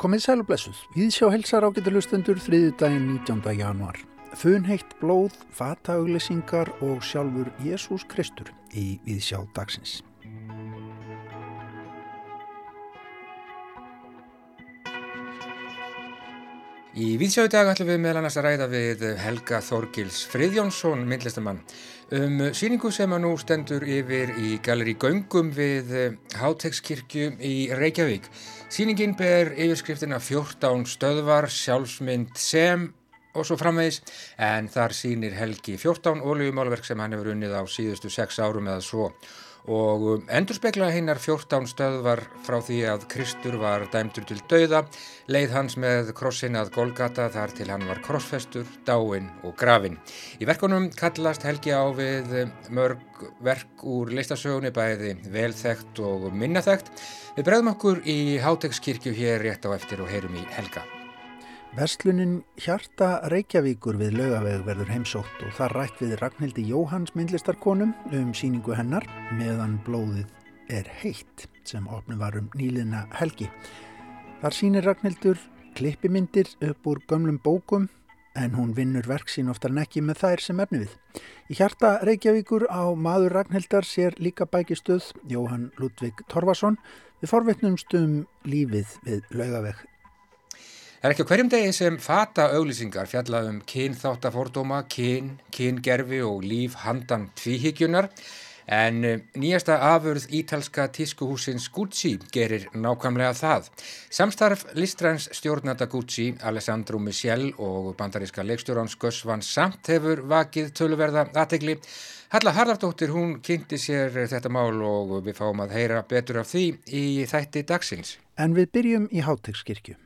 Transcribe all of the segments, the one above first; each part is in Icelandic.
Komið sæl og blessuð. Við sjá helsar ágættilustendur þriði daginn 19. januar. Funheitt blóð, fatauglýsingar og sjálfur Jésús Kristur í Viðsjá dagsins. Í Víðsjáðu dag ætlum við meðal annars að ræða við Helga Þorgils Friðjónsson, myndlistamann, um síningu sem að nú stendur yfir í Galeri Göngum við Hátekskirkju í Reykjavík. Sýningin ber yfirskriftina 14 stöðvar, sjálfsmynd sem og svo framvegis en þar sýnir Helgi 14 ólíumálverk sem hann hefur unnið á síðustu 6 árum eða svo og um, endur spekla hinnar 14 stöðvar frá því að Kristur var dæmtur til dauða, leið hans með krossin að Golgata þar til hann var krossfestur, dáinn og grafinn. Í verkunum kallast Helgi á við mörg verk úr listasögunni bæði velþægt og minnaþægt. Við bregðum okkur í Hátegskirkju hér rétt á eftir og heyrum í Helga. Verslunin Hjarta Reykjavíkur við laugaveg verður heimsótt og þar rætt við Ragnhildi Jóhanns myndlistarkonum um síningu hennar meðan blóðið er heitt sem opnum varum nýliðna helgi. Þar sínir Ragnhildur klippimyndir upp úr gömlum bókum en hún vinnur verk sín oftar en ekki með þær sem efni við. Í Hjarta Reykjavíkur á maður Ragnhildar sér líka bækistuð Jóhann Ludvig Torfason við forvetnumst um lífið við laugaveg Það er ekki á hverjum degi sem fata auglýsingar fjallað um kynþáttafordóma, kyn, kyngerfi og líf handan tvíhyggjunar en eh, nýjasta afurð ítalska tískuhúsins Gucci gerir nákvæmlega það. Samstarf listræns stjórnanda Gucci, Alessandro Michel og bandaríska leikstjórans Gus Van Sant hefur vakið töluverða aðtegli. Halla Harðardóttir hún kynnti sér þetta mál og við fáum að heyra betur af því í þætti dagsins. En við byrjum í Háttegskirkju.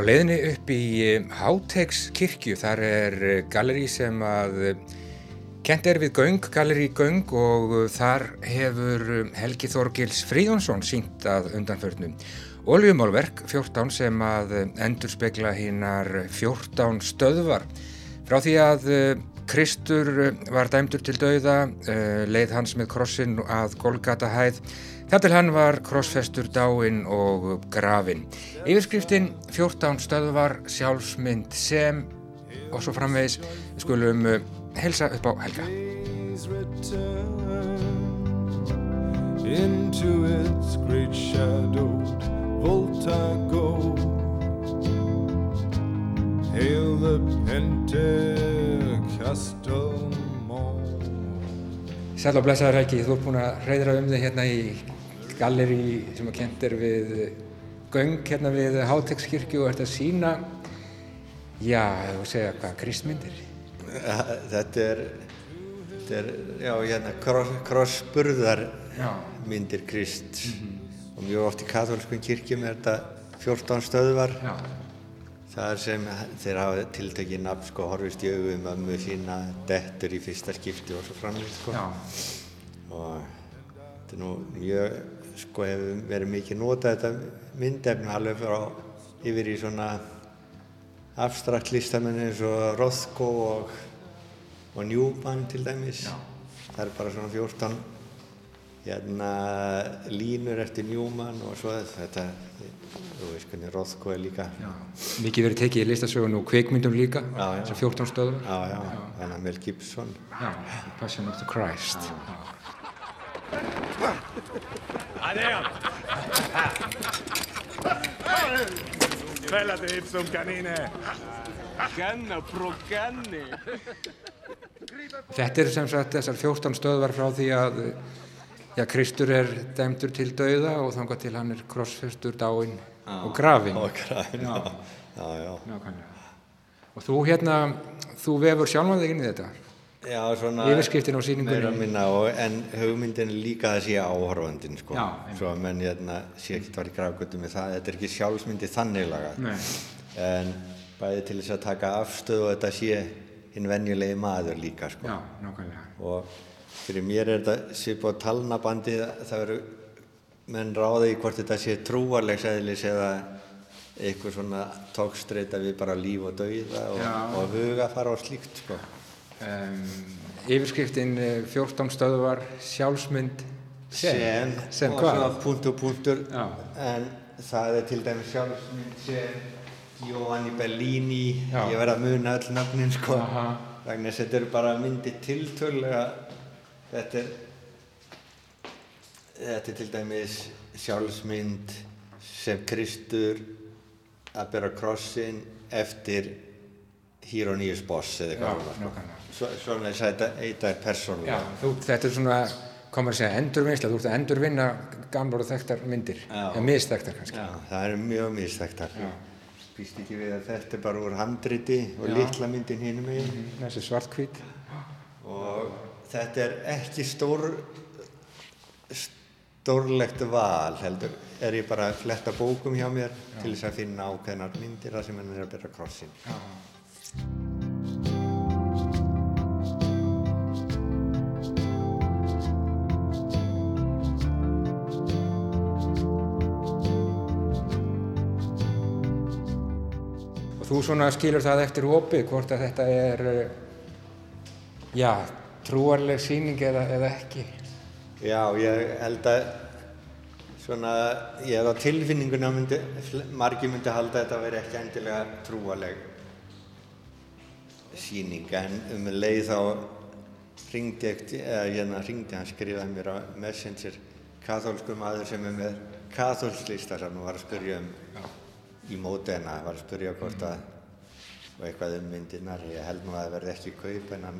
Er á leiðinni upp í eh, Hátegs kirkju, þar er eh, galleri sem að eh, kent er við Göng, galleri Göng og þar hefur Helgi Þorgils Fríðonsson sínt að undanförnum. Oljumálverk 14 sem að endur spekla hinnar 14 stöðvar. Frá því að Kristur var dæmdur til dauða, leið hans með krossin að Golgata hæð, Þar til hann var krossfestur dáinn og grafinn. Yfirskriftin 14 stöðvar sjálfsmynd sem og svo framvegis við skulum uh, helsa upp á Helga. Into its great shadowed Voltago Hail the Pentecostal morn Sæl og blessaður Helgi, þú ert búin að reyðra um þig hérna í galleri sem að kent er við göng hérna við Hátekskirkju og ert að sína já, þú segja hvað, kristmyndir Þetta er þetta er, já, hérna krossburðar myndir krist mm -hmm. og mjög oft í katholskun kirkjum er þetta 14 stöðvar já. það er sem þeir hafa tiltekið nafn sko, horfist í auðvum ömmu sína dettur í fyrsta skipti og svo framlega sko. og þetta er nú mjög sko hefur verið mikið notað þetta myndefni alveg frá yfir í svona abstrakt listamenni eins og Rothko og, og Newman til dæmis. Já. Það er bara svona 14 hérna, línur eftir Newman og svo þetta, þú veist hvernig Rothko er líka. Já. Mikið verið tekið í listasögun og kveikmyndum líka, þessar 14 stöður. Já, já, þannig að Mel Gibson. Já, Passion of the Christ. Adeo! Bella tipsum kanine! Ganna pro ganni! Þetta er sem sagt þessar 14 stöðvar frá því að já, Kristur er dæmdur til dauða og þangar til hann er krossfestur, dáinn og grafinn. Og grafinn, já. já, já. já og þú hérna, þú vefur sjálfan þig inn í þetta? Já, svona yfirskriftin á síningunni minna, og, en hugmyndin líka að sé áhörfandin sko. svo að menn hérna, sé ekkert var í gráðgötu með það. Þetta er ekki sjálfsmyndi þannig laga en bæði til þess að taka afstöð og þetta sé hinn venjulegi maður líka sko. Já, og fyrir mér er þetta sér búið talnabandi það veru menn ráði í hvort þetta sé trúarlegs eðlis eða, eitthvað svona tókstreita við bara líf og dauða og, og huga fara á slíkt sko. Um, yfirskriftin 14 eh, stöðuvar sjálfsmynd sem, sem og svona punktur punktur Já. en það er til dæmis sjálfsmynd sem Giovanni Bellini Já. ég verð að muna öll nafnin sko þess að þetta eru bara myndi tiltölulega þetta er þetta er til dæmis sjálfsmynd sem Kristur að bera krossin eftir Hieronymus Boss eða hvað það var sko. Svona að þetta er Já, persónulega þú, þetta er svona, komur að segja, endurvinnsla, þú ert að endurvinna gamlar og þekktar myndir, Já. eða misþekktar kannski. Já, það eru mjög misþægtar. Já. Býst ekki við að þetta er bara úr handriti og Já. litla myndin megin. Mhm, Þessi svartkvít. Og þetta er ekki stór, stórlegt val heldur. Er ég bara að fletta bókum hjá mér til þess að finna ákveðnar myndir þar sem hann er að byrja krossin. Og þú svona skilur það eftir opið, hvort að þetta er, eh, já, trúarleg sýning eða, eða ekki. Já, ég held að svona, ég hef á tilfinninguna myndi, margi myndi halda að þetta veri ekki endilega trúaleg síning en um leið þá ringdi eftir, eða hérna ringdi hann skrifaði mér á Messenger katholsku maður sem er með katholslista sem var að spyrja um í mótena, var að spyrja hvort að og eitthvað um myndirnar, ég held nú að það verði ekki kaup en hann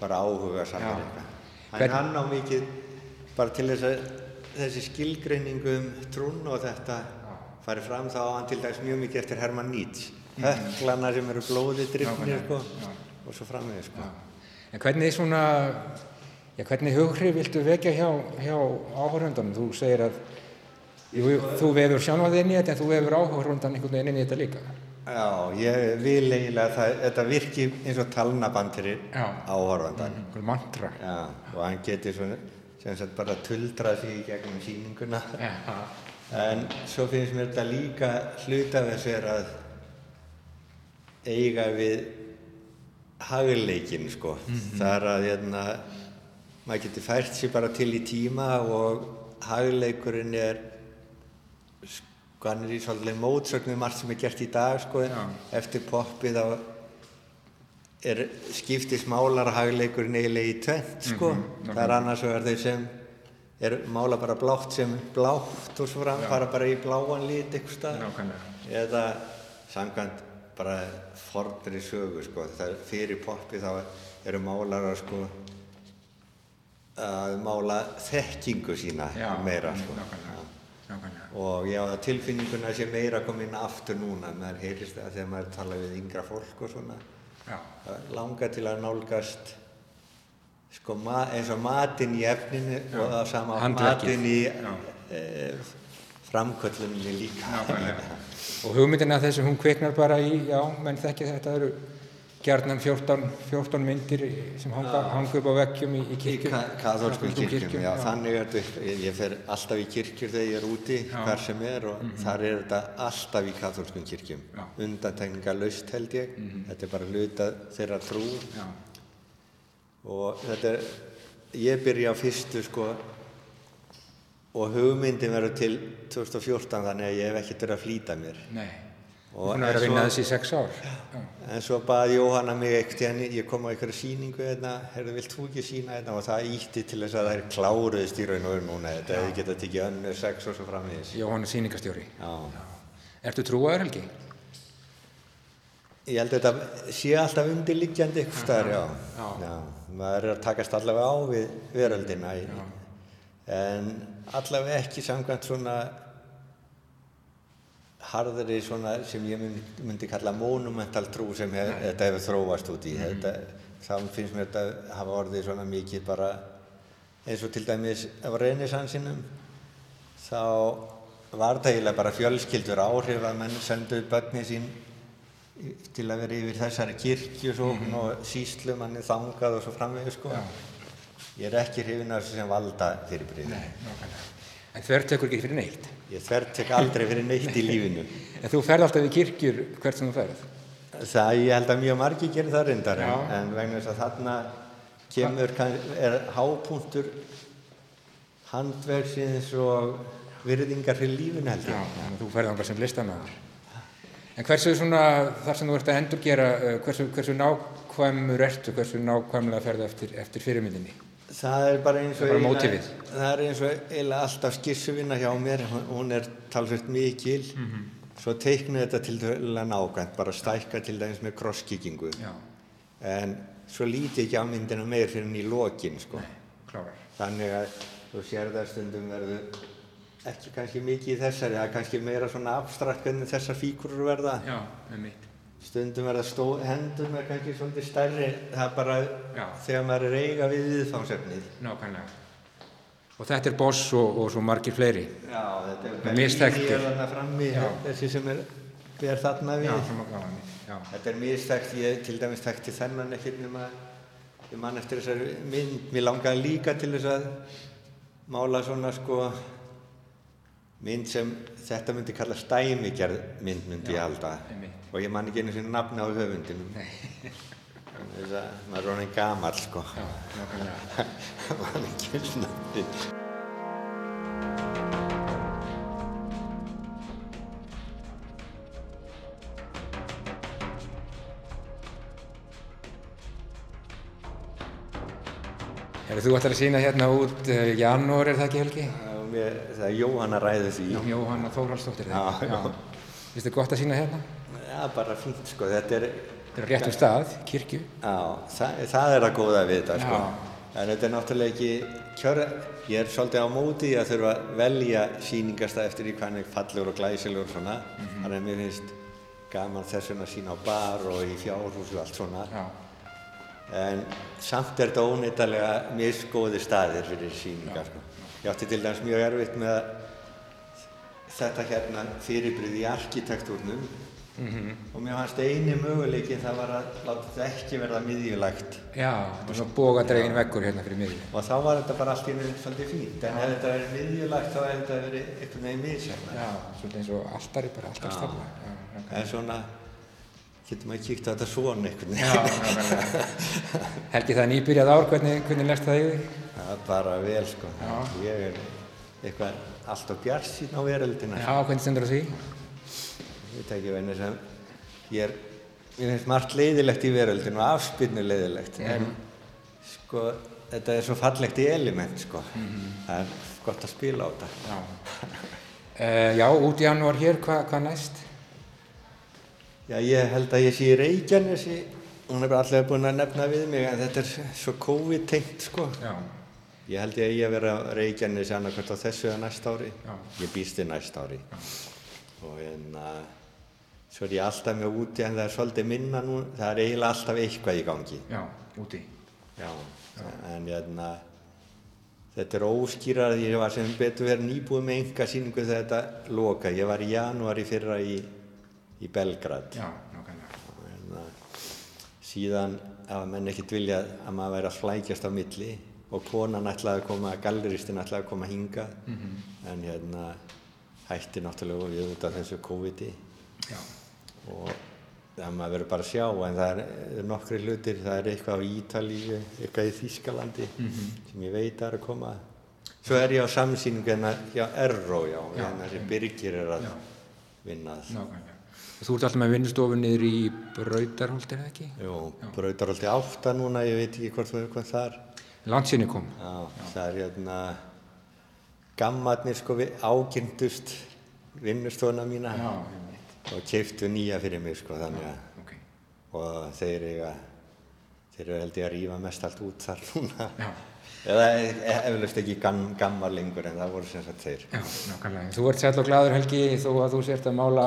bara áhuga saman eitthvað. Hvern- hann á mikið bara til þess að þessi skilgreiningu um trún og þetta fari fram þá hann til dags mjög mikið eftir Hermann Nietzsche. Höklana sem eru blóði drifnir sko og svo framvegis sko. En hvernig svona, já, hvernig hughrif viltu vekja hjá, hjá áhörundunum? Þú segir að, jú, þú vefur sjálfað inn í þetta en þú vefur áhörundan einhvern veginn inn í þetta líka. Já, ég vil eiginlega að þetta virki eins og talnaband fyrir Já. áhorfandan. Einhver mantra. Já, og hann geti svona sem sagt bara tuldrað sig í gegnum sýninguna. Já. En svo finnst mér þetta líka hluta af þessu er að eiga við hagleikin sko. Það er að hérna, maður getur fært sér bara til í tíma og hagleikurinn er sko hann er í svolítið mótsögn við margt sem er gert í dag sko. Já. Eftir poppið þá er skiptist málarhagleikurinn eiginlega í tvent sko. Það er annars vegar þeir sem er mála bara blátt sem blátt og svo fram, fara bara í bláan lit eitthvað stað eða samkvæmt bara fornri sögu sko, það er fyrir poppi þá eru málarar sko að mála þekkingu sína Já, meira sko. nákvæmlega. Nákvæmlega. Og ég á það tilfinninguna að sé meira komin aftur núna, maður heyrist það þegar maður tala við yngra fólk og svona Já. Það langar til að nálgast sko ma eins og matinn í efninu og það sama matinn í Já. e, framkölluninni líka. Nákvæmlega. Og hugmyndina þessu, hún kviknar bara í, já, menn þekki þetta eru gjarnan 14, 14 myndir sem hanga, hanga upp á veggjum í, í Í kirkjum. ka kathólskum Kaþólskum kirkjum, já, þannig er þetta, ég, fer alltaf í kirkjur þegar ég er úti, hvar sem er og þar er þetta alltaf í kathólskum kirkjum. Já. Undantekninga laust held ég, þetta er bara hluta þeirra trú Já. og þetta er, ég byrja á fyrstu sko og hugmyndin verður til 2014 þannig að ég hef ekkert verið að flýta mér. Nei. Hún er að vinna þessi í sex ár. Já. En svo baði Jóhanna mig hérna, ég kom á einhverju sýningu hérna, herðu, vilt þú ekki sína hérna og það ítti til þess að það er kláruðist í raun og veru núna, þetta hefði getað tekið önnur sex og svo framvegis. Jóhann sýningastjóri. Já. Ertu trúaður Helgi? Ég held að þetta sé alltaf undirliggjandi eitthvað staðar, já. Já. já. Maður er að takast allavega á við veröldina, í, en allavega ekki samkvæmt svona harðri svona sem ég myndi, kalla monumental trú sem hef, þetta hefur þróast út í. Þetta, þá finnst mér þetta hafa orðið svona mikið bara eins og til dæmis af renesansinum þá var það eiginlega bara fjölskyldur áhrif að menn sendu börni sín til að vera yfir þessari kirkju svo, og síslumanni þangað og svo framvegis sko. Ég er ekki hrifin af þessu sem valda fyrirbríði. En þvertekur ekki fyrir neitt? Ég þvertek aldrei fyrir neitt í lífinu. En þú ferð alltaf í kirkjur hvert sem þú ferð? Það, ég held að mjög margi gerir það reyndar, en, en vegna þess að þarna kemur, er hápunktur handverksins og virðingar fyrir lífinu held ég. Já, þú ferð ángar sem listamæður. En hversu svona, þar sem þú ert að endurgera, eh, hversu, hversu nákvæmur ertu, hversu nákvæmlega ferðu eftir, eftir fyrirmyndinni? Það er bara eins og mótífið. það er eins og eiginlega alltaf skissuvinna hjá mér, hún er talsveit mikil, mm -hmm. svo teiknu þetta til dæla nákvæmt, bara stækka til dæmis með krosskíkingu, en svo líti ekki á myndina meir fyrir henni í lokin, sko. Nei, Þannig að þú sér það stundum verður ekki kannski mikið í þessari, það er kannski meira svona abstrakt en þessar fíkurur verða. Já, með mitt stundum er það hendur með kannski svolítið stærri. Það er bara Já. þegar maður er eiga við viðfangsefnið. Nákvæmlega. Og þetta er Boss og, og svo margir fleiri. Já, þetta er frammi þessi sem er, er þarna við. Já, þetta er mistækt ég til dæmis þekkti þennan ekkert nema ég man eftir þessari mynd. Mér langaði líka til þess að mála svona sko mynd sem þetta myndi kalla stæmigerð mynd myndi ég halda og ég man ekki einu sinni nafna á höfundinum þess að maður er ronin gamal sko man ekki eins nafni Þú ætlar að sína hérna út uh, janúar, er það ekki Helgi? Það er Jóhanna ræðið því. Jóhanna. Já, já. Vist þið gott að sína hérna? Já, bara fínt sko, þetta er... Þetta er réttum stað, kirkju. Já, það, það er að góða við þetta sko. En þetta er náttúrulega ekki kjöra, ég er svolítið á móti að þurfa að velja síningastað eftir í hvernig fallur og glæsilur og svona. Mm -hmm. Þannig að mér finnst gaman þess að sína á bar og í fjárhús og allt svona. Já. En samt er þetta óneittalega misgóði staðir fyrir síningar sko. Ég átti til dæmis mjög erfitt með þetta hérna fyrirbryði í arkitektúrnum mm -hmm. og mér fannst eini möguleikin það var að láta þetta ekki verða miðjulagt. Já, þetta var svona bógadregin veggur hérna fyrir miðjum. Og þá var þetta bara allt í mjög svolítið fínt, en ef þetta verið miðjulagt þá hefði þetta verið eitthvað með miðsefna. Já, svona eins og alltaf er bara alltaf stafla. En svona getur maður kíkt á þetta svona eitthvað. Já. Helgi það nýbyrjað ár, hvernig, hvernig lest það yfir? Það er bara vel sko. Já. Ég er eitthvað alltaf bjart sín á veröldina. Já, hvernig stendur það veit ekki venni sem ég er, ég finnst margt leiðilegt í veröldinu og afspilnu leiðilegt. -hmm. En sko þetta er svo fallegt í element sko. Mm -hmm. Það er gott að spila á þetta. Já, uh, já út í janúar hér, hvað hva næst? Já, ég held að ég sé í Reykjanesi hún er allega búin að nefna við mig en þetta er svo COVID-tengt sko. Já. Ég held ég að ég að vera reykjarnir sér annarkvæmt á þessu eða næst ári. Já. Ég býst í næst ári. Og en hérna, að svo er ég alltaf með úti en það er svolítið minna nú. Það er eiginlega alltaf eitthvað í gangi. Já, úti. Já, en en hérna, þetta er óskýrað. Ég var sem betur verið nýbúið með enga síningu þegar þetta loka. Ég var í janúari fyrra í, í Belgrad. Já, nákvæmlega. Hérna, að síðan hafa menn ekkert viljað að maður væri að flækjast á milli og konan ætlaði að koma, galleristinn ætlaði að koma að hinga mm -hmm. en hérna hætti náttúrulega við út af þessu COVID-i og það maður verður bara að sjá en það er, er nokkri hlutir, það er eitthvað á Ítalíu, eitthvað í Þískalandi mm -hmm. sem ég veit að er að koma svo er ég á samsýningu hérna já, Erró, já, já hérna þessi Birgir er að já. vinna það Þú ert alltaf með vinnustofu niður í Brautarholti, eða ekki? Jú, Brautarholti 8 núna, ég veit ekki hvort hvað það er Landsinni kom. Já, Já. það er hérna gammarnir sko ágindust vinnustofna mína Já, og keftu nýja fyrir mig sko þannig að okay. og þeir eiga þeir eru held ég að rýfa mest allt út þar núna eða eflaust ekki gam, gammar lengur en það voru sem sagt þeir. Já, nákvæmlega. Þú ert sæl og gladur Helgi þó að þú sért að mála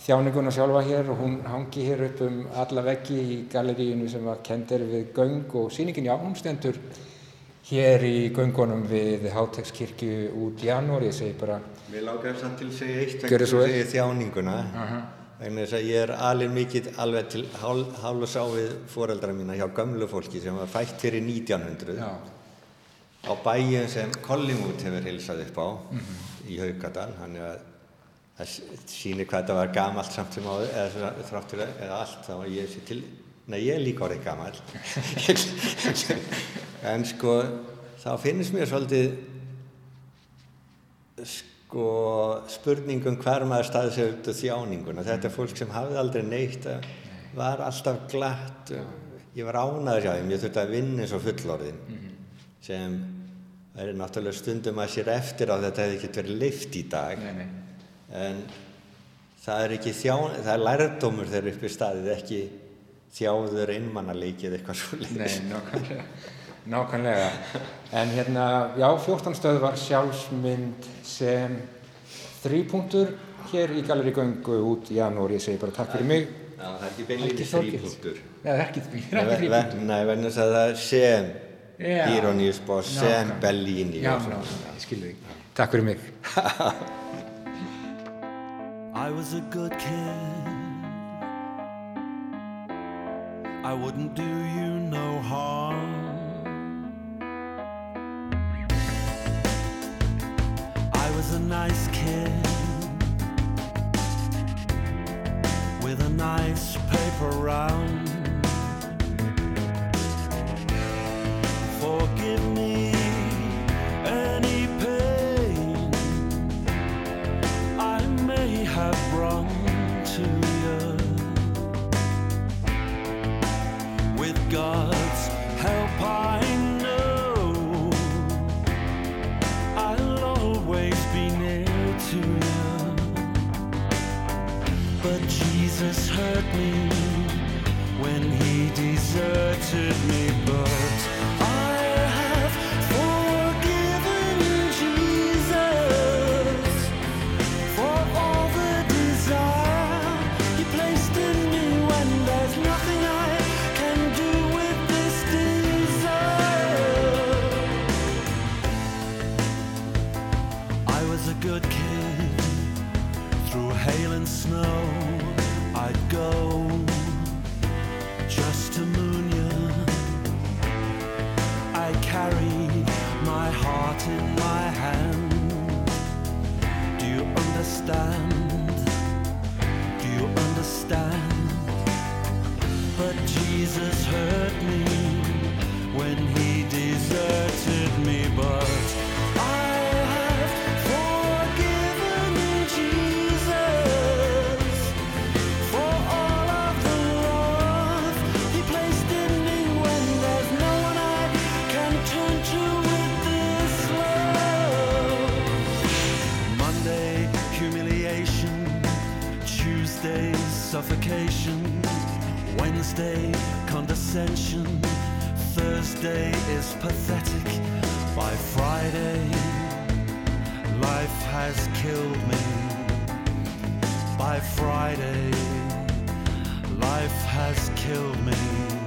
þjáninguna sjálfa hér og hún hangi hér upp um alla veggi í galleríinu sem var kendir við göng og síningin í áhumstendur hér í göngunum við Hátekskirkju út í janúar, ég segi bara Mér lágar samt til að segja eitt vegna þú segir þjáninguna uh -huh. vegna þess að ég er alveg mikill alveg til hálf og sá við foreldra mína hjá gamlu fólki sem var fætt fyrir 1900 Já. á bæjum sem Collingwood hefur hilsað upp á mm -hmm. í Haugadal þannig að það sýnir hvað þetta var gamalt samt sem áður eða þráttur eða allt þá ég sé til nei ég er líka orðið gamal en sko þá finnst mér svolítið sko spurningum hver maður staði sig út á þjáninguna. Þetta er fólk sem hafði aldrei neitt var alltaf glatt. Ég var ánaður hjá þeim, ég þurfti að vinna eins og fullorðin mm -hmm. sem er náttúrulega stundum að sér eftir á þetta hefði ekki verið lift í dag. Nei, nei. en það er ekki þján, það er lærdómur þegar upp í staðið ekki þjáður einmannaleikið eitthvað svo leiðis Nei, nákvæmlega, nákvæmlega. En hérna, já, 14 stöð var sjálfsmynd sem þrýpunktur hér í Galleri Göngu út í janúar, ég segi bara takk fyrir mig. Já, það er ekki beinlega þrýpunktur Nei, það er ekki þrýpunktur Nei, verðin þess að það er sem Ironíus bóð, sem Bellini Já, ná, ég skilur því Takk fyrir mig. I was a good kid I wouldn't do you no harm I was a nice kid with a nice paper round. Forgive me Wednesday, condescension. Thursday is pathetic. By Friday, life has killed me. By Friday, life has killed me.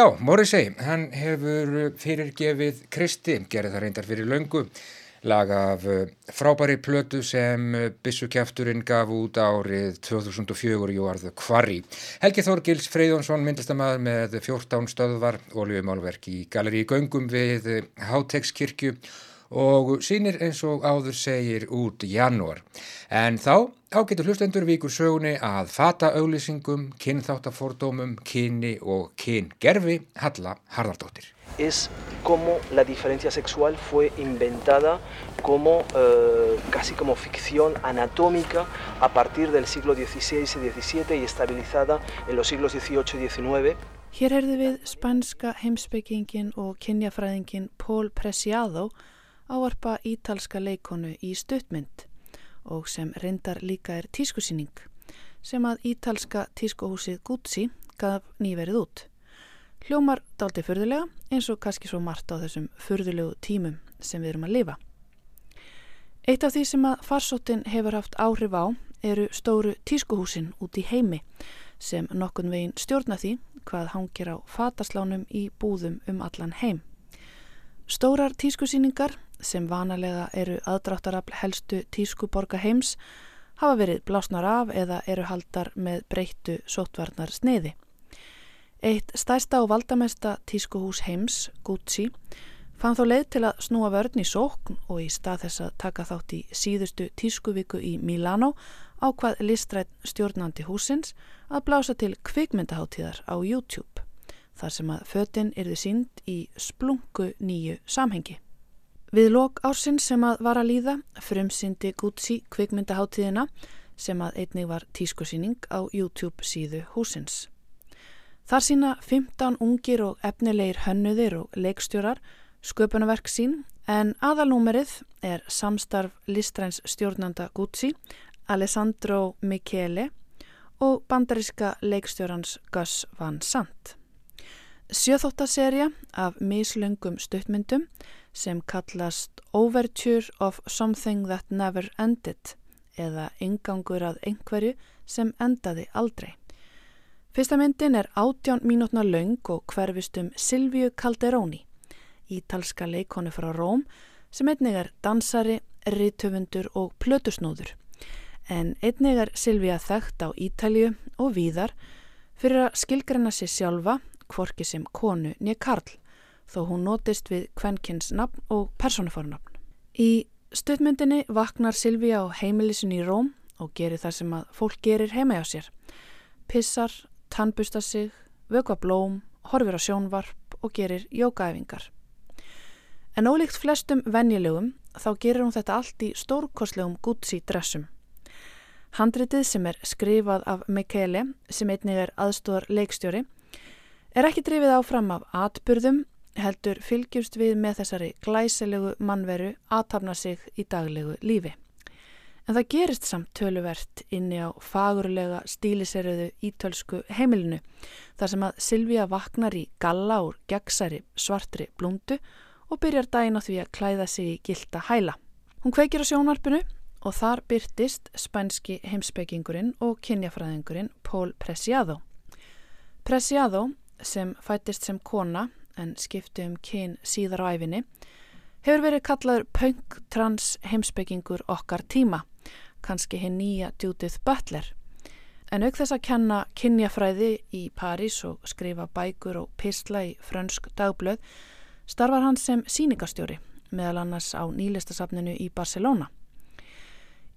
Já, Morrissey, hann hefur fyrirgefið Kristi, gerði það reyndar fyrir löngu, lag af eh, frábæri plötu sem eh, Bissukjafturinn gaf út árið 2004 í orðu Kvarri. Helgi Þorgils Freyðjónsson myndlistamæður með 14 stöðvar oljumálverk í Galeri í Göngum við Hátegskirkju og sínir eins og áður segir út janúar. En þá ágetur hlustendur vikur sögunni að fata auglýsingum, kynþáttafordómum, kyni og kyngerfi Halla Harðardóttir. es cómo la diferencia sexual fue inventada como eh, casi como ficción anatómica a partir del siglo XVI y XVII y estabilizada en los siglos XVIII y XIX. Hér heyrðu við spænska heimsbyggingin og kynjafræðingin Paul Preciado áarpa ítalska leikonu í stuttmynd og sem reyndar líka er tískusýning sem að ítalska tískuhúsið Gucci gaf nýverið út. Hljómar daldi fyrðulega eins og kannski svo margt á þessum fyrðulegu tímum sem við erum að lifa. Eitt af því sem að farsóttin hefur haft áhrif á eru stóru tískuhúsin út í heimi sem nokkun veginn stjórna því hvað hangir á fataslánum í búðum um allan heim. Stórar tískusýningar sem vanalega eru aðdráttarafl helstu tískuborga heims hafa verið blásnar af eða eru haldar með breyttu sótvarnar sniði. Eitt stærsta og valdamesta tískuhús heims, Gucci, fann þó leið til að snúa vörn í sókn og í stað þess að taka þátt í síðustu tískuviku í Milano ákvað listrætt stjórnandi húsins að blása til kvikmyndaháttíðar á YouTube, þar sem að fötinn yrði sínd í splungu nýju samhengi. Við lok ársinn sem að var að líða frumsindi Gucci kvikmyndaháttíðina sem að einnig var tískusýning á YouTube síðu húsins. Þar sína 15 ungir og efnilegir hönnuðir og leikstjórar sköpunarverk sín en aðalnúmerið er samstarf listræns stjórnanda Gucci, Alessandro Michele og bandaríska leikstjórans Gus Van Sant. Sjöþóttaserja af mislöngum stuttmyndum sem kallast Overture of Something That Never Ended eða Ingangur að einhverju sem endaði aldrei. Fyrsta myndin er átján mínútna laung og hverfist um Silvíu Calderoni, ítalska leikonu frá Róm sem einnig er dansari, rittöfundur og plötusnóður. En einnig er Silvíu þekkt á Ítalju og víðar fyrir að skilgreina sér sjálfa, kvorki sem konu nýja Karl, þó hún notist við kvenkins nafn og personufornafn. Í stuðmyndinni vaknar Silvíu á heimilisun í Róm og gerir það sem að fólk gerir heima á sér. Pissar, tannbusta sig, vögva blóm, horfir á sjónvarp og gerir jókaæfingar. En ólíkt flestum venjulegum þá gerir hún þetta allt í stórkoslegum Gucci dressum. Handritið sem er skrifað af Michele, sem einnig er aðstóðar leikstjóri, er ekki drifið áfram af atbyrðum, heldur fylgjumst við með þessari glæsilegu mannveru aðtapna sig í daglegu lífi. En það gerist samt töluvert inni á fagurlega stíliseröðu ítölsku heimilinu þar sem að Silvíja vaknar í galla úr gegnsæri svartri blúndu og byrjar dæin á því að klæða sig í gilda hæla. Hún kveikir á sjónvarpinu og þar byrtist spænski heimspekingurinn og kynjafræðingurinn Pól Preciado. Preciado, sem fættist sem kona en skipti um kyn síðar á æfinni, hefur verið kallaður punk trans heimspekingur okkar tíma kannski hinn nýja Judith Butler. En auk þess að kenna kynjafræði í París og skrifa bækur og pisla í frönsk dagblöð starfar hann sem síningastjóri meðal annars á nýlistasafninu í Barcelona.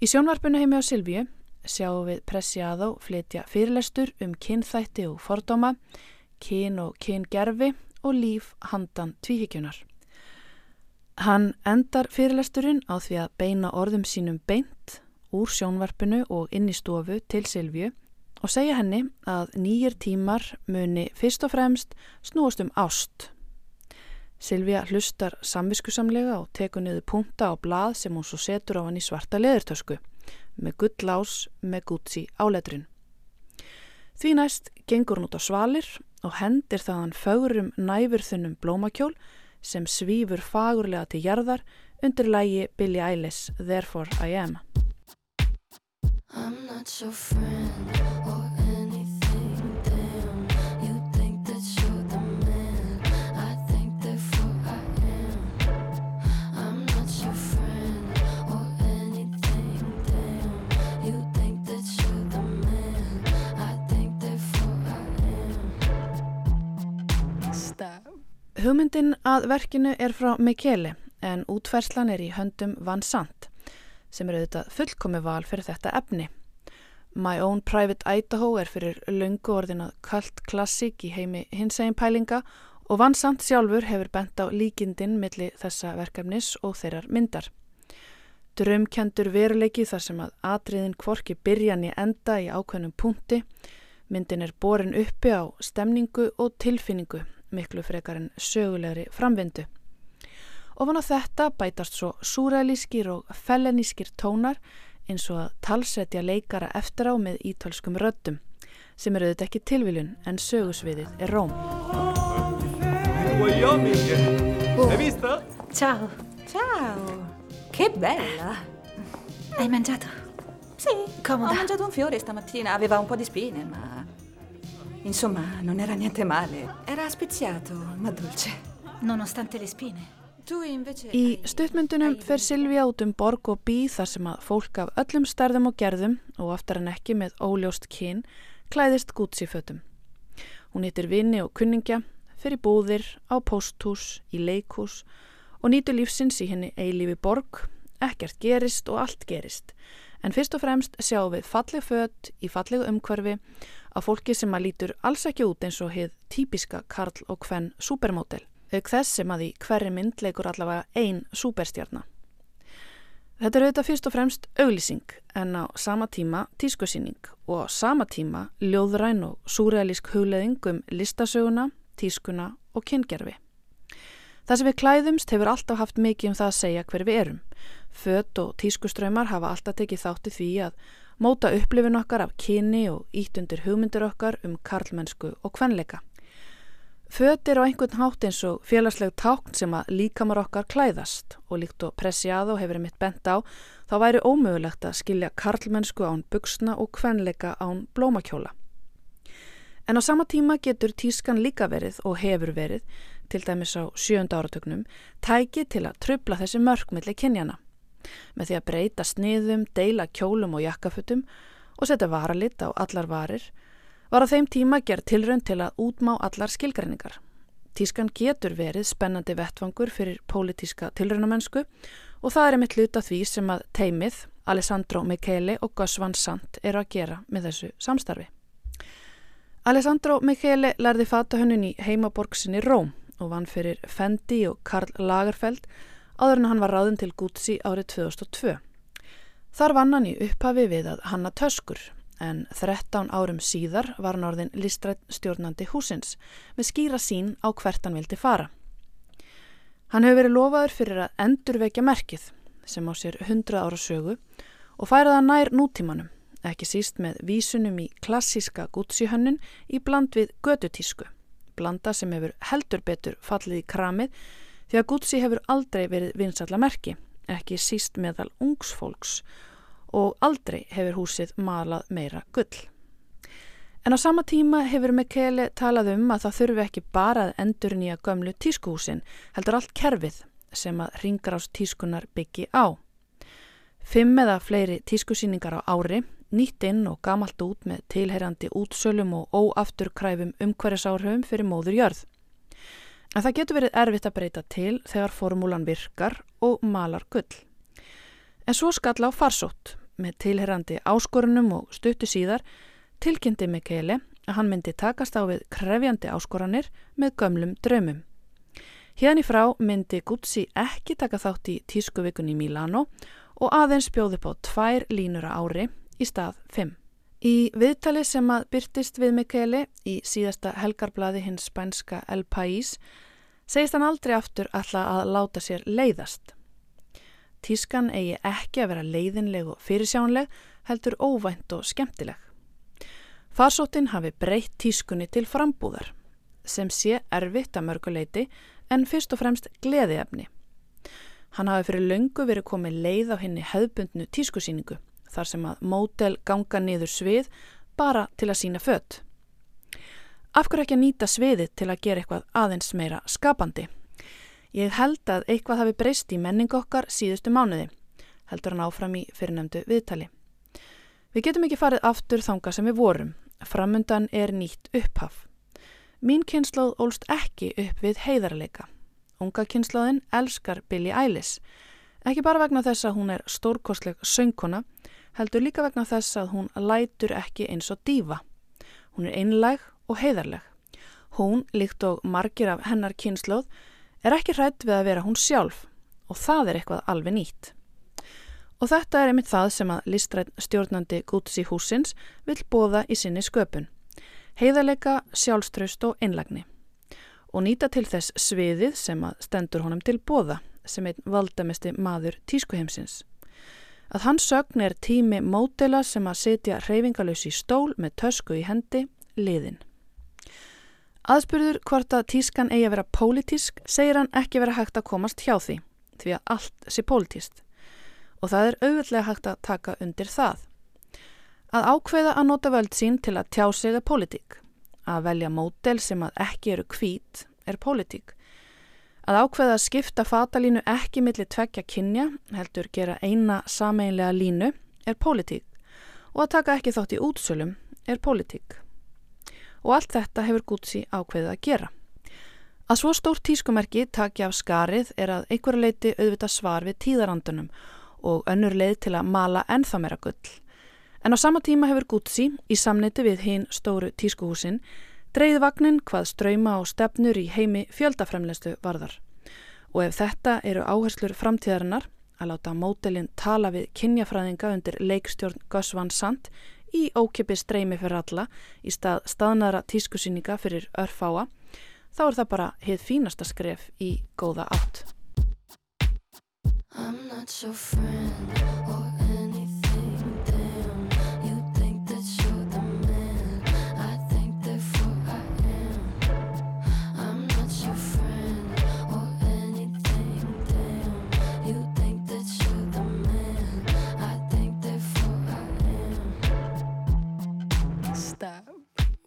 Í sjónvarpinu heimi á Silvíu sjáum við Preciado flytja fyrirlestur um kynþætti og fordóma, kyn og kyngerfi og líf handan tvíhyggjunar. Hann endar fyrirlesturinn á því að beina orðum sínum beint úr sjónvarpinu og inn í stofu til Silvíu og segja henni að nýjir tímar muni fyrst og fremst snúast um ást. Silvíu hlustar samviskusamlega og tekur niður punta á blað sem hún svo setur á hann í svarta leðurtösku með gulllás með gútsi áletrun. Því næst gengur hún út á svalir og hendir þaðan fögurum næfurþunnum blómakjól sem svífur fagurlega til jarðar undir lægi Billie Eilish Therefore I Am. I'm not your friend Hugmyndin að verkinu er frá Michele en útferslan er í höndum Van Sant sem er auðvitað fullkomi val fyrir þetta efni. My Own Private Idaho er fyrir lungu orðin að kallt klassík í heimi hins egin pælinga og Van Sant sjálfur hefur bent á líkindin millir þessa verkefnis og þeirrar myndar. Drömkendur veruleiki þar sem að atriðin kvorki byrjan í enda í ákveðnum punkti, myndin er borin uppi á stemningu og tilfinningu miklu frekar en sögulegri framvindu. Ofan á þetta bætast svo súrælískir og fellenískir tónar eins og að talsetja leikara eftir á með ítölskum röddum sem eru auðvitað ekki tilviljun en sögusviðið er Róm. Oh. Hai visto? Ciao. Ciao. Che bella. Hai mangiato? Sì, Comoda. ho mangiato un fiore stamattina, aveva un po' di spine, ma... Insomma, non era niente male. Era speziato, ma dolce. Nonostante le spine. Í stuttmyndunum fer Silvíja út um borg og bí þar sem að fólk af öllum stærðum og gerðum og aftar en ekki með óljóst kyn klæðist Gucci fötum. Hún hittir vini og kunningja, fer í búðir, á posthús, í leikhús og nýtur lífsins í henni eilífi borg, ekkert gerist og allt gerist. En fyrst og fremst sjáum við falleg fött í fallegu umhverfi af fólki sem að lítur alls ekki út eins og heið típiska Karl og Kvenn supermótel auk þess sem að í hverri mynd leikur allavega einn súperstjarnar. Þetta er auðvitað fyrst og fremst auglýsing en á sama tíma tískusýning og á sama tíma ljóðræn og súrealísk hugleðing um listasöguna, tískuna og kyngerfi. Það sem við klæðumst hefur alltaf haft mikið um það að segja hver við erum. Fött og tískuströymar hafa alltaf tekið þátti því að móta upplifin okkar af kyni og ítt undir hugmyndir okkar um karlmennsku og kvenleika. Fötir á einhvern hátt eins og félagsleg tákn sem að líkamar okkar klæðast og líkt og pressiado hefur mitt bent á þá væri ómögulegt að skilja karlmennsku án buksna og kvenleika án blómakjóla. En á sama tíma getur tískan líka verið og hefur verið, til dæmis á sjönda áratögnum, tæki til að tröfla þessi mörgmiðli kynjana. Með því að breyta sniðum, deila kjólum og jakkafutum og setja varalit á allar varir var á þeim tíma gerð tilrönd til að útmá allar skilgreiningar. Tískan getur verið spennandi vettvangur fyrir pólitíska tilröndamennsku og það er einmitt hluta því sem að teimið, Alessandro Michele og Gus Van Sant eru að gera með þessu samstarfi. Alessandro Michele lærði fatahönnun í heimaborgsinni Róm og vann fyrir Fendi og Karl Lagerfeld áður en hann var ráðin til Gucci árið 2002. Þar vann hann í upphafi við að hanna töskur en 13 árum síðar var hann orðin listrætt stjórnandi húsins með skýra sín á hvert hann vildi fara. Hann hefur verið lofaður fyrir að endurvekja merkið sem á sér 100 ára sögu og færaða nær nútímanum, ekki síst með vísunum í klassíska gútsíhönnun í bland við gödutísku, blanda sem hefur heldur betur fallið í kramið því að gútsi hefur aldrei verið vinsalla merki, ekki síst meðal ungsfólks og aldrei hefur húsið malað meira gull. En á sama tíma hefur Mikkeli talað um að það þurfi ekki bara að endur nýja gömlu tískuhúsin, heldur allt kerfið sem að ringrás tískunar byggi á. Fimm eða fleiri tískusýningar á ári, nýtt inn og gamalt út með tilherrandi útsölum og óafturkræfum umhverjasárhauðum fyrir móður jörð. En það getur verið erfitt að breyta til þegar formúlan virkar og malar gull. En svo skall á farsótt með tilherrandi áskorunum og stuttu síðar tilkynnti Mikkeli að hann myndi takast á við krefjandi áskoranir með gömlum draumum. Hérna í frá myndi Guzzi ekki taka þátt í tískuvikun í Milano og aðeins bjóði på tvær línur á ári í stað 5. Í viðtali sem að byrtist við Mikkeli í síðasta helgarblaði hins spænska El País segist hann aldrei aftur alla að láta sér leiðast. Tískan eigi ekki að vera leiðinleg og fyrirsjánleg, heldur óvænt og skemmtileg. Farsóttin hafi breytt tískunni til frambúðar, sem sé erfitt að mörguleiti en fyrst og fremst gleðiefni. Hann hafi fyrir löngu verið komið leið á henni hefðbundnu tískusýningu, þar sem að mótel ganga niður svið bara til að sína fött. Af hverju ekki að nýta sviðið til að gera eitthvað aðeins meira skapandi? Ég held að eitthvað hafi breyst í menning okkar síðustu mánuði, heldur hann áfram í fyrirnæmdu viðtali. Við getum ekki farið aftur þanga sem við vorum. Framundan er nýtt upphaf. Mín kynnslóð ólst ekki upp við heiðarleika. Unga kynnslóðin elskar Billie Eilish. Ekki bara vegna þess að hún er stórkostleg söngkona, heldur líka vegna þess að hún lætur ekki eins og dífa. Hún er einlæg og heiðarleg. Hún, líkt og margir af hennar kynnslóð, er ekki hrætt við að vera hún sjálf og það er eitthvað alveg nýtt. Og þetta er einmitt það sem að listrætt stjórnandi Gútsi húsins vil bóða í sinni sköpun. Heiðarleika, sjálfströst og einlagni. Og nýta til þess sviðið sem að stendur honum til bóða sem einn valdamesti maður tískuheimsins. Að hans sögn er tími mótela sem að setja reyfingalös í stól með tösku í hendi, liðin. Aðspurður hvort að tískan eigi að vera pólitísk segir hann ekki vera hægt að komast hjá því, því að allt sé pólitíst og það er auðvitlega hægt að taka undir það. Að ákveða að nota völd sín til að tjá sig er pólitík. Að velja mótel sem að ekki eru kvít er pólitík. Að ákveða að skipta fatalínu ekki millir tvekja kynja, heldur gera eina sameinlega línu, er pólitík. Og að taka ekki þátt í útsölum er pólitík. Og allt þetta hefur Gútsi ákveðið að gera. Að svo stórt tískumerki takja af skarið er að einhverju leiti auðvita svar við tíðarandunum og önnur leið til að mala ennþá meira gull. En á sama tíma hefur Gútsi, í samneiti við hinn stóru tískuhúsin, dreyð vagnin hvað ströyma og stefnur í heimi fjöldafremlestu varðar. Og ef þetta eru áherslur framtíðarinnar, að láta mótelin tala við kynjafræðinga undir leikstjórn Gus Van Sant í ókipi streymi fyrir alla í stað staðnara tískusýninga fyrir örfáa, þá er það bara heið fínasta skref í góða átt.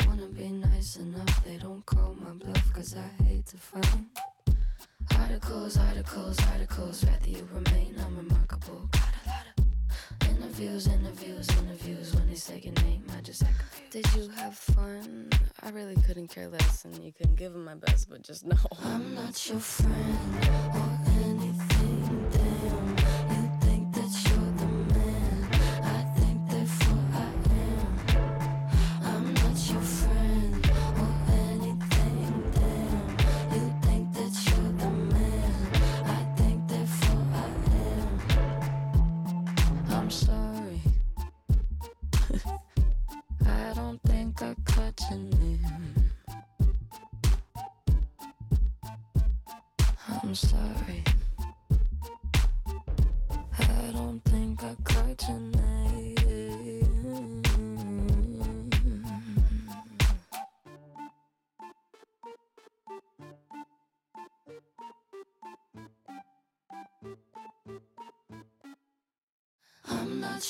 I want to be nice enough. They don't call my bluff 'cause I hate to find articles, articles, articles. Rather you remain unremarkable. Got a lot of interviews, interviews, interviews. When they say your name, I just act confused. Did you have fun? I really couldn't care less, and you couldn't give them my best, but just know I'm not your friend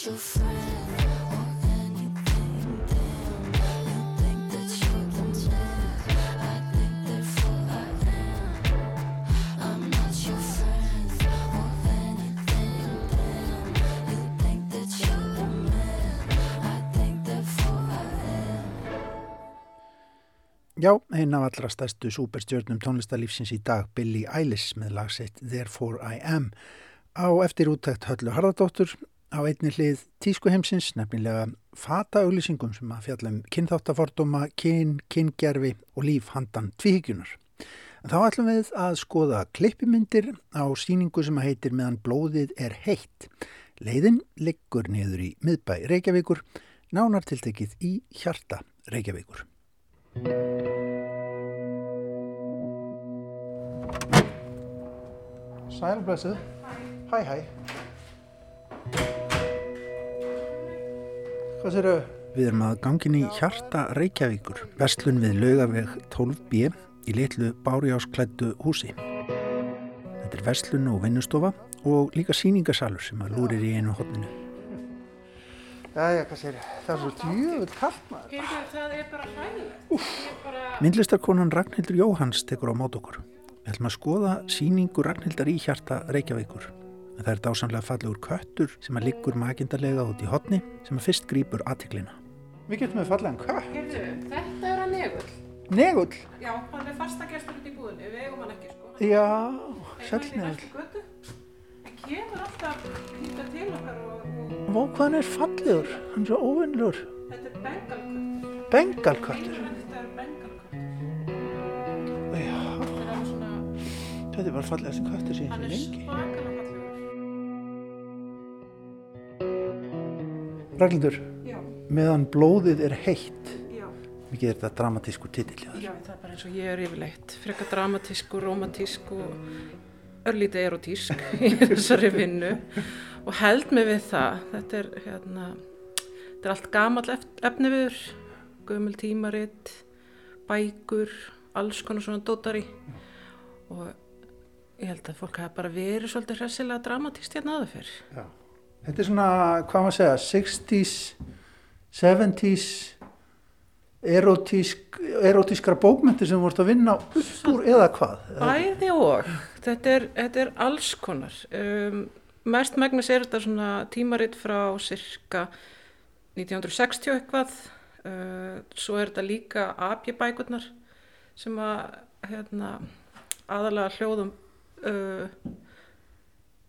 Já, einn af allra stærstu superstjörnum tónlistarlífsins í dag, Billie Eilish með lagsitt Therefore I Am. Á eftir úttækt Höllu Harðardóttur á einni hlið tískuheimsins, nefnilega fata-auglýsingum sem að fjallum kynþáttaforduma, kyn, kyngerfi og líf handan tvíhyggjunar. Þá ætlum við að skoða klippimyndir á síningu sem heitir meðan blóðið er heitt. Leiðin liggur niður í miðbæ Reykjavíkur, nánar tiltekið í hjarta Reykjavíkur. Sælblessu. Hæ, hæ. Hvað sér þau? Við erum að gangin í hjarta Reykjavíkur, vestlun við laugaveg 12b í litlu bárjásklættu húsi. Þetta er vestlun og vinnustofa og líka síningasalur sem að lúrir í einu hodninu. Jæja, hvað sér þau? Það er svo djöfull kallt maður. Það er bara hræðilegt. Bara... Myndlistarkonan Ragnhildur Jóhanns tekur á mót okkur. Við ætlum að skoða síningu Ragnhildar í hjarta Reykjavíkur. En það er dásamlega fallegur köttur sem að liggur makindarlega út í hotni sem að fyrst grýpur aðtiklina. Við getum við fallega en kött. Heyrðu, þetta er að negull. Negull? Já, hann er fasta gestur út í búðinu, við eigum hann ekki sko. Já, hann í negull. næstu götu. Hann kemur alltaf hýta til okkar og, og Vá hvað hann er fallegur, hann er svo óvinnlur. þetta er bengalköttur. Bengalköttur. Þetta er bengalköttur. Já, Þetta er bara fallegast köttur síðan lengi. Ragnhildur, meðan blóðið er heitt, já. mikið er þetta dramatísku þér. Já, það er bara eins og ég er yfirleitt. Frekar dramatísk og romantísk og örlítið erotísk í þessari vinnu og held mig við það. Þetta er, hérna, þetta er allt gamall efni viður, gömul tímaritt, bækur, alls konar svona dótari og ég held að fólk hafa bara verið svolítið hressilega dramatíst hérna aður fyrr. Já. Þetta er svona, hvað maður segja, 60s, 70s, erotísk, erotískra bókmyndir sem vorst að vinna upp úr eða hvað? Bæði og, þetta er, þetta er alls konar. Um, mest megnis er þetta svona tímaritt frá cirka 1960 eitthvað, uh, svo er þetta líka apjabækurnar sem að hérna, aðalega hljóðum, uh,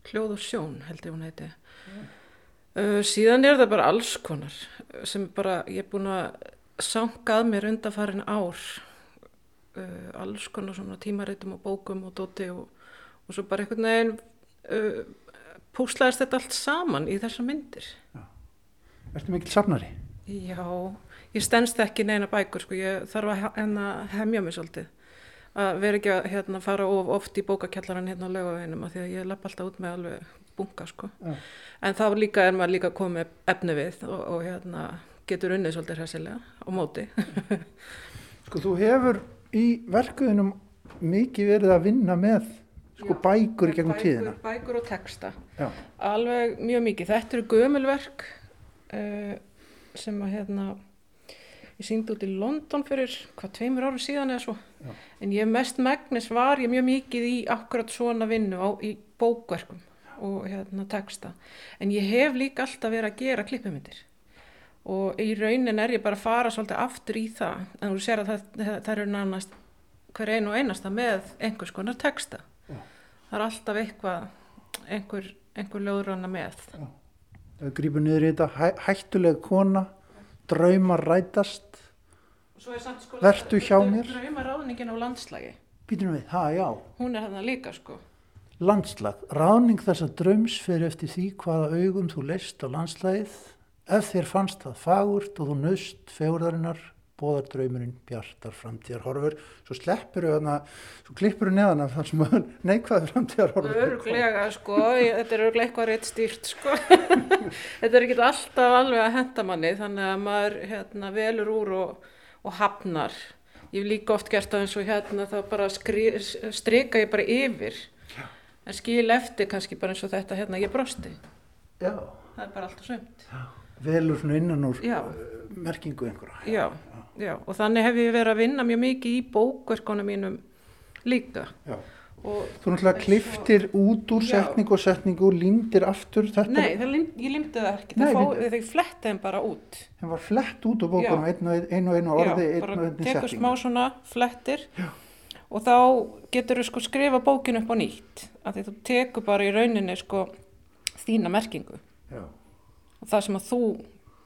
hljóð og sjón held ég hún heiti. Uh, síðan er það bara alls konar sem bara ég er búin að sangað mér undanfarin ár uh, alls konar svona tímaritum og bókum og dóti og, og svo bara einhvern veginn uh, púslaðist þetta allt saman í þessar myndir. Ertu mikil safnari? Já, ég stendst ekki neina bækur sko, ég þarf að hérna hemja mig svolítið. Að vera ekki að hérna, fara of oft í bókakjallaran hérna á laugaveginum af því að ég lapp alltaf út með alveg bunga sko. En þá líka er maður líka komið efni við og, og hérna getur unnið svolítið hressilega á móti. Sko þú hefur í verkuðinum mikið verið að vinna með sko Já, bækur í gegnum tíðina. Bækur og texta. Já. Alveg mjög mikið. Þetta eru gömulverk uh, sem að hérna, ég síndi út í London fyrir hvað tveimur árum síðan eða svo. Já. En ég mest megnis var ég mjög mikið í akkurat svona vinnu á, í bókverkum og hérna texta. En ég hef líka alltaf verið að gera klippumyndir. Og í raunin er ég bara að fara svolítið aftur í það. En þú sér að það, það, það eru nánast hver einu og einasta með einhvers konar texta. Það er alltaf eitthvað, einhver, einhver ljóðranna með. Það grýpur niður í þetta hæ, hættuleg kona, draumar rætast, sko... Vertu hjá mér. Drauma ráðningin á landslægi. býtum við, ha já, Hún er þarna líka sko. Landslag, ráning þessa draums fyrir eftir því hvaða augum þú leist á landslægið, ef þér fannst það fagurt og þú nöst fegurðarinnar, bóðar draumurinn bjartar framtíðar horfur, svo sleppur þau þarna, svo klippur þau neðan af þar sem neikvæði framtíðar horfur. Örglega sko, ég, þetta er örglega eitthvað rétt stýrt sko. þetta er ekki alltaf alveg að henda manni þannig að maður hérna, velur úr og, og hafnar. Ég hef líka oft gert það eins og hérna þá bara skri, strika ég bara yfir. En skil eftir kannski bara eins og þetta hérna ég brosti. Já, Það er bara allt og sömt. velur svona innan úr Já. uh, merkingu einhverja. Já, já, og þannig hef ég verið að vinna mjög mikið í bókverkonum mínum líka. Já. Og, Þú náttúrulega kliftir út úr setningu og setningu og lindir aftur þetta. nei, lim, ég limti það ekki, Nei, það fó, við- þeir fletti þeim bara út. Það var flett út úr bókunum, einu og einu, orði, bara tekur smá svona flettir já. Og þá getur þú sko skrifa bókinu upp á nýtt. Af því þú tekur bara í rauninni sko þína merkingu Já. og það sem að þú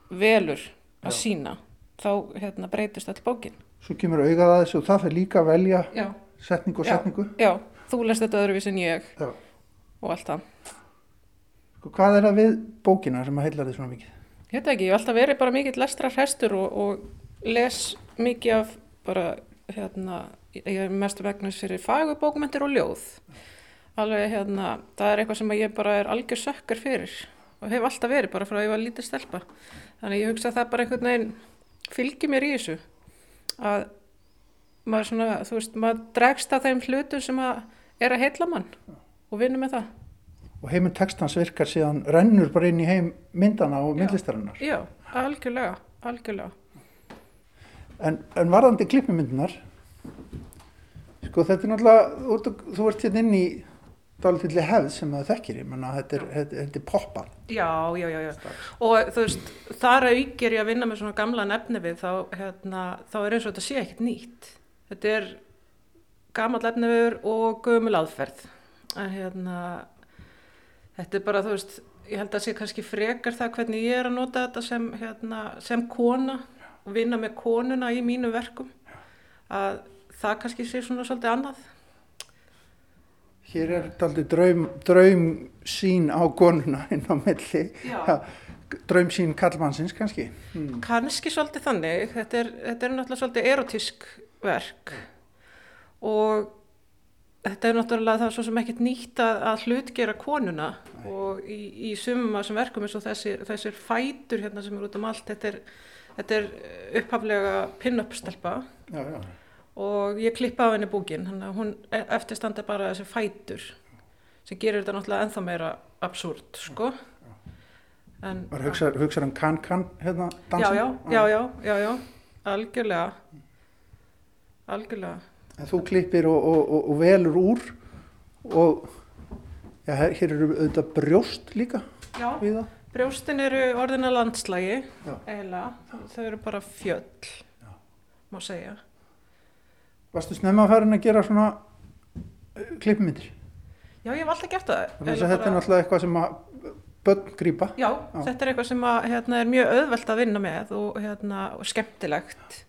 velur að Já. sína, þá hérna breytist all bókin. Svo kemur augað að þessu og það fyrir líka að velja Já, setningu og setningu. já, þú lest þetta öðruvís en ég Já. og allt það. Sko, hvað er það við bókina sem að heila þið svona mikið? Ég veit ekki, ég hef alltaf verið bara mikill lestra hrestur og, og les mikið af bara, hérna, mestu vegnast fyrir fagubókmentir og ljóð. Alveg, hérna, það er eitthvað sem ég bara er algjör sökkar fyrir og hef alltaf verið bara frá að ég var lítið stelpa. Þannig ég hugsa að það bara einhvern veginn fylgir mér í þessu að maður svona, þú veist, maður dregst að þeim hlutum sem að er að heitla mann og vinna með það. Og heiminn textans virkar síðan rennur bara inn í heim myndana og myndlistarinnar. Já, algjörlega, algjörlega. En, en varðandi klippmyndinar, sko þetta er náttúrulega, þú, ert hérna inn í dálítilli hefð sem það þekkir, ég menna þetta er, er poppað. Já, já, já, já. Og þú veist, þar aukir ég að vinna með svona gamla nefni við, þá, hérna, þá er eins og þetta sé ekkert nýtt. Þetta er gammal nefni viður og gömul aðferð. En hérna, þetta er bara, þú veist, ég held að sé kannski frekar það hvernig ég er að nota þetta sem, hérna, sem kona og vinna með konuna í mínu verkum. Að það kannski sé svona svolítið annað. Hér er aldrei draum, draum sín á konuna inn á melli, draum sín kallmannsins kannski. Hmm. Kannski svolítið þannig, þetta er, þetta er náttúrulega svolítið erotísk verk og þetta er náttúrulega það svo sem ekkert nýtt að, að hlutgera konuna Nei. og í, í sumum af þessum verkum eins og þessir, þessir fætur hérna sem er út um allt, þetta er, þetta er upphaflega pin-up stelpa. Já, já og ég klippa á henni búkin hún e- eftirstanda bara þessi fætur sem gerir þetta náttúrulega enþá meira absúrt sko. En Var hugsaður hugsa um kann-kann hérna dansin? Já, já, já, já, já, algjörlega. Algjörlega. En þú klippir og, og, og, og velur úr og já, hér eru auðvitað brjóst líka Já, brjóstin eru orðina landslægi eiginlega, þau eru bara fjöll má segja Varstu snemma að fara að gera svona uh, klippmyndir? Já, ég hef alltaf gert það. Þetta bara... er náttúrulega eitthvað sem að börn grýpa. Já, Já, þetta er eitthvað sem að, hérna, er mjög auðvelt að vinna með og, hérna, og skemmtilegt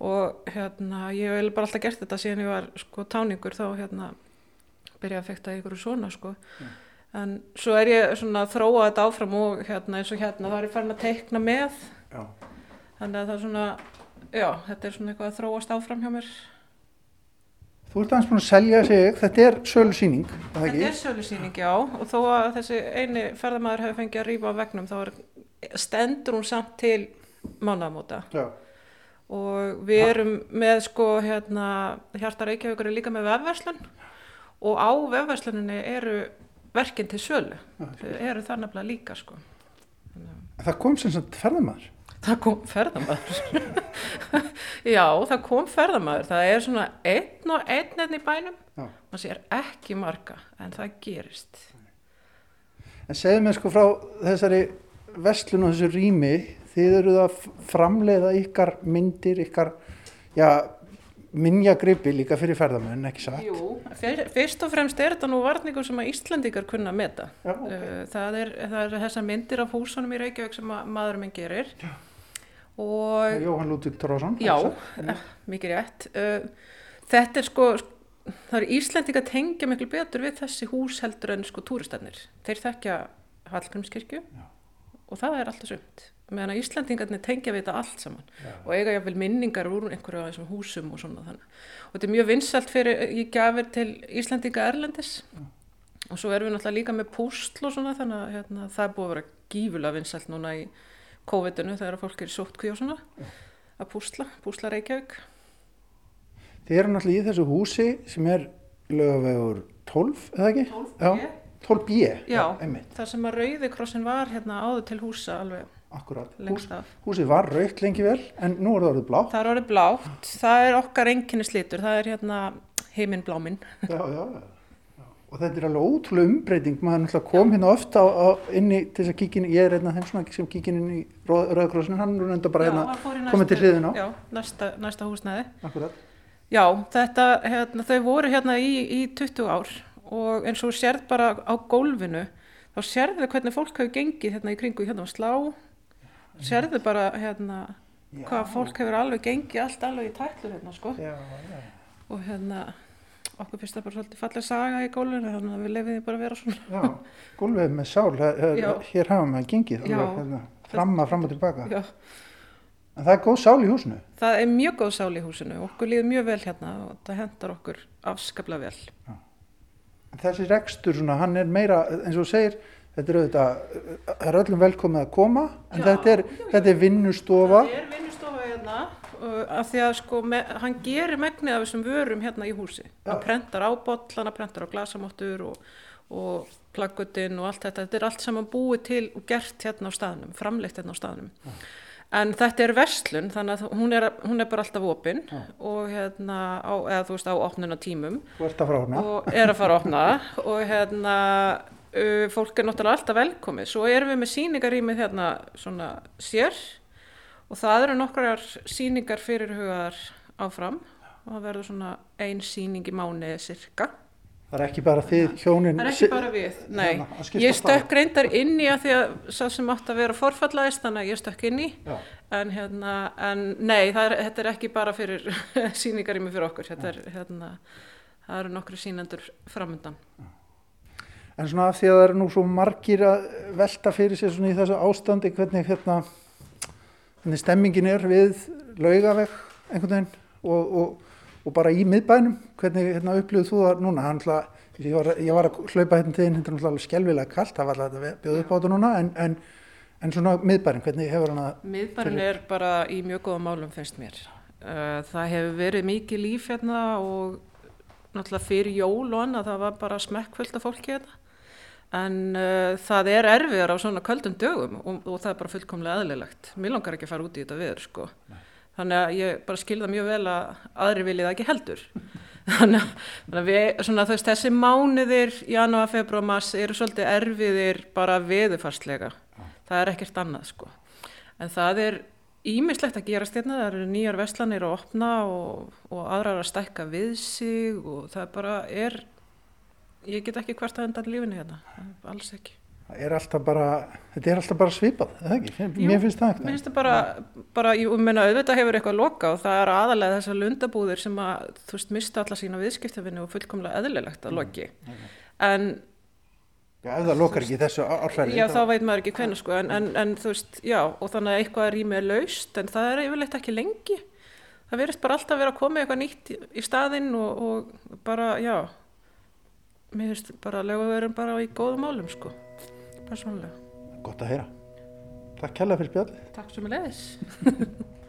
og hérna, ég hef bara alltaf gert þetta síðan ég var sko, táningur þá hérna, byrjaði að fekta ykkur svona sko. Já. En svo er ég svona að þróa þetta áfram og hérna eins og hérna þá er ég farin að teikna með. Já. Þannig að það er svona, já, þetta er svona eitthvað að þróast áfram hjá mér. Þú ert aðeins búin að selja sig, þetta er sölusýning, það ekki? Þetta er sölusýning, já, og þó að þessi eini ferðamæður hefur fengið að rýpa á vegnum, þá er, stendur hún samt til mánamóta. Já. Og við erum með, sko, hérna, Hjarta Reykjavíkur er líka með vefverslun og á vefversluninni eru verkinn til sölu, þau eru það nefnilega líka, sko. Það kom sem sagt ferðamæður? það kom ferðamæður já, það kom ferðamæður það er svona einn og einn einn í bænum. Maður sér ekki marga en það gerist. En segðu mér sko frá þessari vestlun og þessu rými. Þið eruð að framleiða ykkar myndir, ykkar já, minnjagripi líka fyrir ferðamæðin, ekki satt? Jú, fyrst og fremst er þetta nú varningur sem að Íslandikar kunna meta. Já, okay. það, er, það er þessar myndir af húsunum í Reykjavík sem maðurum minn gerir. Já og Jóhann Lútvík Tróðsson já, ja, mikið rétt. Uh, þetta er sko það er Íslandika tengja miklu betur við þessi hús heldur en sko túristannir þeir þekkja Hallgrímskirkju og það er alltaf sumt. Meðan að Íslandingarnir tengja við þetta allt saman já. og eiga jáfnvel minningar úr einhverju af þessum húsum og svona þannig. Og þetta er mjög vinsalt fyrir, ég gafir til Íslandinga Erlendis. Já. og svo erum við náttúrulega líka með pústl og svona þannig að hérna, það er búið að vera gífulega vinsalt núna í COVID-unu þegar fólk er sótt svona. Að púsla, púsla Reykjavík. Þið eru náttúrulega í þessu húsi sem er lögavegur 12, eða ekki? 12B 12B, já, þar sem að Rauðikrossin var hérna áður til húsa alveg Akkurat, Hús, húsið var raukt lengi vel en nú er það orðið blátt. Það er orðið blátt, það er okkar enginni slítur, það er hérna heiminbláminn Já, já, já og þetta er alveg ótrúlega umbreyting. Maður náttúrulega kom hérna ofta á, á, inni til þess að kíkin, ég er einna þeim svona sem kíkin inn í Rauðakrossinu, hann er enda bara hérna komið til hliðin á Já, næsta, næsta húsnæði. Akkurat. Já, þetta, hérna, þau voru hérna í, í 20 ár og eins og sérð bara á gólfinu þá sérðu hvernig fólk hafi gengið hérna í kringu hérna á slá. Sérðu bara hérna hvað fólk hefur alveg gengið allt alveg í tællur hérna sko. Já, já. og hérna okkur finnst það bara svolítið fallega saga í gólfinu þannig að við lefiðum bara að vera svona. Já, gólfið með sál, Já. hér hafa maður gengið, Já. alveg, hérna, framma, fram og tilbaka. Já, En það er góð sál í húsinu. það er mjög góð sál í húsinu, okkur líður mjög vel hérna og það hendar okkur afskaplega vel. En Þessi rekstur, svona, hann er meira, eins og segir, þetta er auðvitað, það er öllum velkomið að koma, en Já, þetta er, þetta er vinnustofa. Það er vinnustofa hérna af því að sko me, hann gerir megnið af þessum vörum hérna í húsi. Hann prentar á boll, hann prentar á glasamottur og, og plaggutinn og allt þetta. Þetta er allt saman búið til og gert hérna á staðnum, framleitt hérna á staðnum. En þetta er verslun, þannig að hún er, hún er bara alltaf opinn og hérna, á, eða þú veist á opnuna tímum og er að fara að opna og hérna uh, fólk er náttúrulega alltaf velkomið. Svo erum við með síningarýmið hérna svona sér og það eru nokkrar síningar fyrirhugaðar áfram. Og það verður svona ein síning í mánuði cirka Það er ekki bara þið hjónin. það er ekki bara við, nei. Hérna, að skiptast ég stökk reyndar inn í að því að sá sem átt að vera forfallaðist þannig að ég stökk inn í. Já. en hérna, en nei það er, þetta er ekki bara fyrir síningarýmið fyrir okkur. Þetta er hérna það eru nokkru sínendur framundan En svona af því að það eru nú svo margir að velta fyrir sér svona í þessu ástandi hvernig hérna hvernig stemmingin er við laugaveg einhvern veginn og, og, og bara í miðbænum hvernig hérna upplifðu þú það núna ætla, ég, var, ég var að hlaupa hérna til þín þetta er náttúrulega skelvilega kallt það var alltaf að bjóða upp á þetta núna en, en, en svona miðbærin hvernig hefur hann að Miðbærin er bara í mjög góða málum finnst mér. Uh, Það hefur verið mikið líf hérna og náttúrulega fyrir jól og annað það var bara smekkfullt af fólki hérna. En uh, það er erfiðar á svona köldum dögum og, og það er bara fullkomlega eðlilegt. Mér langar ekki að fara út í þetta viður sko. Þannig að ég bara skilða mjög vel að aðri viljið það ekki heldur. Þannig að, þannig að við, svona, veist, þessi mánuðir, janúar, februar, mars, eru svolítið erfiðir bara veðufarslega. Það er ekkert annað, sko. En það er ímislegt að gerast hérna, það eru nýjar verslanir að opna og, og aðrar að stækka við sig og það bara er, ég get ekki hvert að enda lífinu hérna, alls ekki. það er alltaf bara þetta er alltaf bara svipað, eða ekki? Jú, Mér finnst það Mér finnst það bara, bara ég meina auðvitað hefur eitthvað loka og það er aðalega þessar lundabúðir sem að, þú veist, mista alla sína viðskiptafinni og fullkomlega eðlilegt að loki. En Já, ef það lokar ekki í þessu árfæri Já, þá veit maður ekki hvernig sko, en, en, en þú veist, já, og þannig að eitthvað er laust, en það er yfirleitt ekki lengi. Það verðist bara alltaf vera að koma eitthvað nýtt í, í staðinn og, og bara, já, mér finnst bara að lega verðum bara í góðum málum, sko, persónulega. Gott að heyra. Takk kærlega fyrir spjallið. Takk sem að leiðis.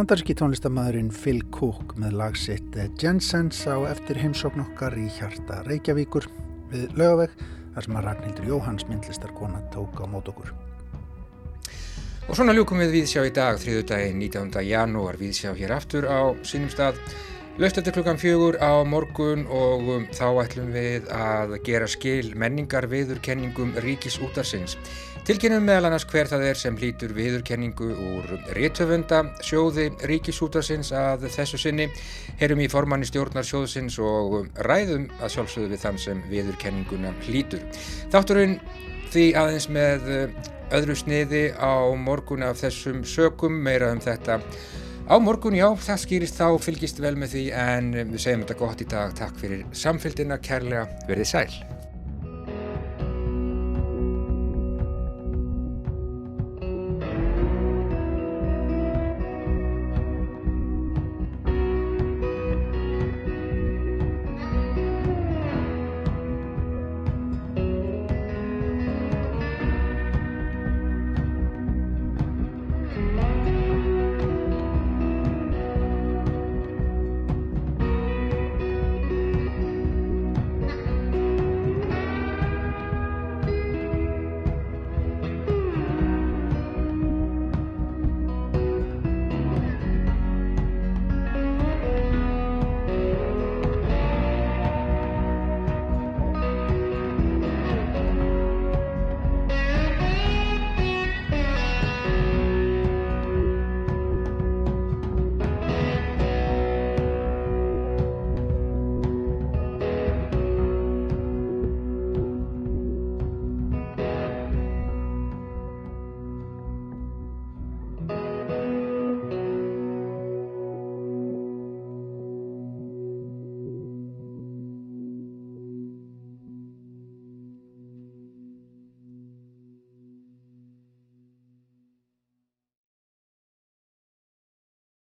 Bandarski tónlistamæðurinn Phil Cook með lagsitt Jensens á eftir heimsókn okkar í hjarta Reykjavíkur við lögaveg þar sem að Ragnhildur Jóhanns myndlistarkona tók á mót okkur. Og svona ljúkum við viðsjá í dag, þriðu daginn 19. janúar, viðsjá hér aftur á sínum stað. Laust eftir klukkan fjögur á morgun og um, þá ætlum við að gera skil menningar viðurkenningum ríkis útarsins. Tilkynum meðal annars hver það er sem hlýtur viðurkenningu úr réttöfunda sjóði ríkis útarsins að þessu sinni. Herum í formanni stjórnar sjóðsins og um, ræðum að sjálfsögðu við þann sem viðurkenninguna hlýtur. Þátturinn því aðeins með öðru sniði á morgun af þessum sökum, meira um þetta á morgun, já, það skýrist þá, fylgist vel með því en við segjum þetta gott í dag, takk fyrir samfélgina, kærlega, verðið sæl.